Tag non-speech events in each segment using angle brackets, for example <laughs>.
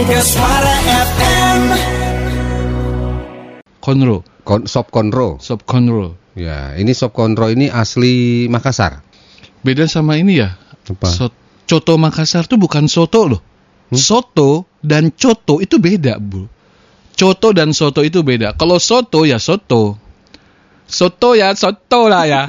Suara FM. Konro, Kon, sop konro. sop konro. Ya, ini sop konro ini asli Makassar. Beda sama ini ya. Apa? So- coto Makassar tuh bukan soto loh. Hmm? Soto dan coto itu beda, Bu. Coto dan soto itu beda. Kalau soto ya soto. Soto ya soto lah ya.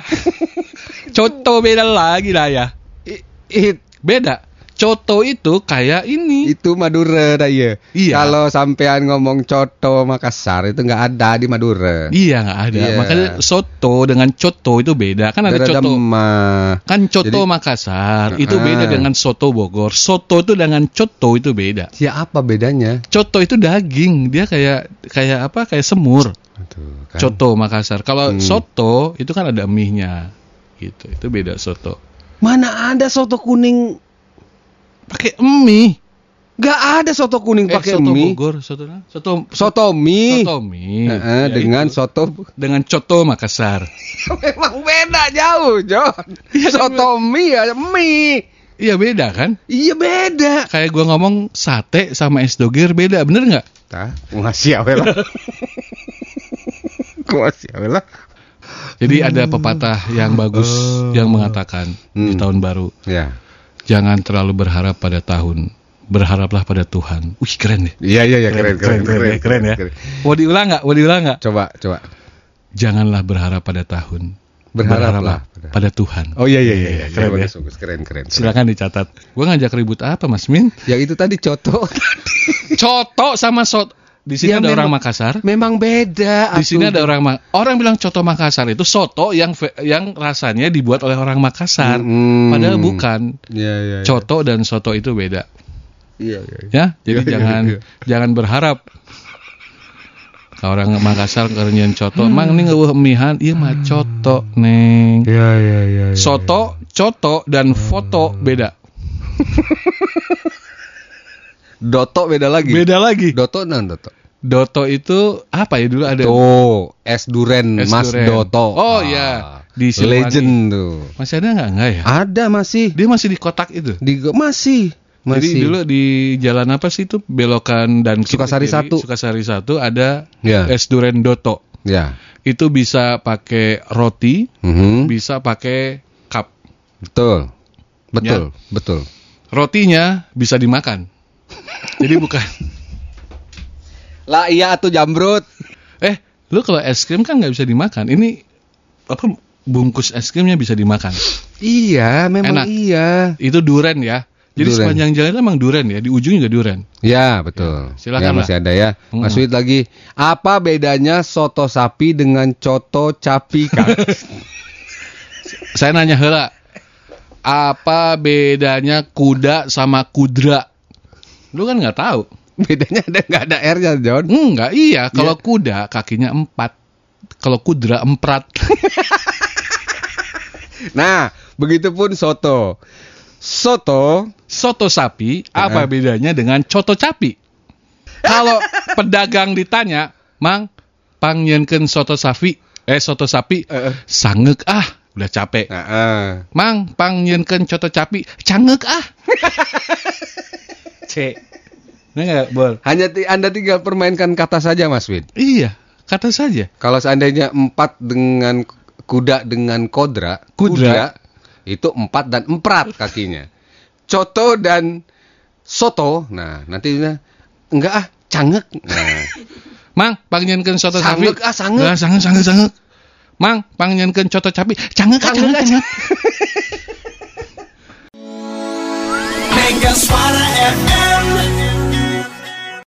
<laughs> coto beda lagi lah ya. I- it- Beda. Coto itu kayak ini. itu Madura dah ya. Iya. Kalau sampean ngomong coto Makassar itu nggak ada di Madura. Iya nggak ada. Iya. Makanya soto dengan coto itu beda. Kan ada Ada coto. mah. Kan coto Jadi- Makassar itu Ah. beda dengan soto Bogor. Soto itu dengan coto itu beda. Ya apa bedanya? Coto itu daging, dia kayak kayak apa? Kayak semur. Aduh, kan. Coto Makassar. Kalau Hmm. soto itu kan ada mie-nya. Gitu. Itu beda soto. Mana ada soto kuning? Pakai mie. Nggak ada soto kuning Eh, pakai soto mie. Bogor, soto soto Soto mie. soto mie. Heeh, Ya, dengan itu. soto dengan coto Makassar. <laughs> memang beda jauh, John. Iya, soto mie ya mie. Iya beda kan? Iya beda. Kayak gua ngomong sate sama es doger beda, bener nggak? Tah, ngasih awe lah. <laughs> ngasih awe lah. Jadi ada pepatah yang bagus Oh. yang mengatakan di Hmm. tahun baru, Ya. Jangan terlalu berharap pada tahun, berharaplah pada Tuhan. Wih keren deh. Iya iya iya keren keren keren, keren ya. Mau diulang nggak? Mau diulang nggak? Coba coba. Janganlah berharap pada tahun, Berharaplah berharaplah pada Tuhan. Oh iya iya iya iya. Keren Keren ya. Bagus, keren keren. keren. Silakan dicatat. Gua ngajak ribut apa, Mas Min? Yang itu tadi coto. <laughs> Coto sama soto. Di sini Ya, ada orang Makassar. Memang beda. Di sini ada orang Ma- orang bilang coto Makassar itu soto yang yang rasanya dibuat oleh orang Makassar. Hmm. Padahal bukan. Iya iya. iya. Coto dan soto itu beda. Iya iya. iya. Ya, jadi Iya, iya, jangan iya. jangan berharap Kalau orang Makassar kerenyan coto, mang ini ngeueuh mihan, iya mah coto, Neng. Iya iya iya. iya. Soto, coto dan foto beda. <laughs> Doto beda lagi. Beda lagi. Doto nan Doto. Doto itu apa ya dulu ada Tuh, es duren Es Mas duren. Doto. Oh, Ah, iya. Di Siliwangi. Legend tuh. masih ada nggak nggak ya? Ada masih. Dia masih di kotak itu. Di masih. Masih. Jadi dulu di jalan apa sih itu belokan dan Sukasari satu. Sukasari satu ada Ya. es duren Doto. Ya. Itu bisa pakai roti, Mhm. bisa pakai cup. Betul. Betul, Ya. betul. Rotinya bisa dimakan. Jadi bukan. Lah iya atuh jambrut. Eh, lu kalau es krim kan nggak bisa dimakan. Ini apa bungkus es krimnya bisa dimakan. Iya, memang Enak. iya. Itu duren ya. Jadi Duren. sepanjang jalan emang duren ya. Di ujung juga duren. Ya, betul. Ya, silakan ya, lah. masih ada ya. Mas Mm-mm. Wid lagi. Apa bedanya soto sapi dengan coto capi, Kang? <laughs> Saya nanya hela. Apa bedanya kuda sama kudra? Lu kan nggak tahu. <laughs> bedanya ada nggak ada R-nya, John? Enggak, iya. Kalau kuda kakinya empat. Kalau kudra emprat. <laughs> Nah, begitupun soto. Soto Soto sapi, Ya. apa bedanya dengan coto capi? Kalau <laughs> pedagang ditanya, Mang, pangyenkeun soto sapi, eh soto sapi, Eh. sangek ah, udah capek. Nah, eh. Mang, pangyenkeun coto capi, cangek ah. C. Ini nggak, Bol? Hanya Anda tinggal permainkan kata saja, Mas Wid. Iya, kata saja. Kalau seandainya empat dengan kuda dengan kodra, Kudra. itu empat dan emprat kakinya. Coto dan soto, nah nantinya enggak ah, cangek. Nah, <laughs> Mang, pangyenkeun soto sapi. Sangek, ah, sangek. Lah, sangek, sangek, sangek. Mang, pangyenkeun coto capi, cangek ah, Cangek, cangek, ah, <laughs> cangek. Engelspara FM.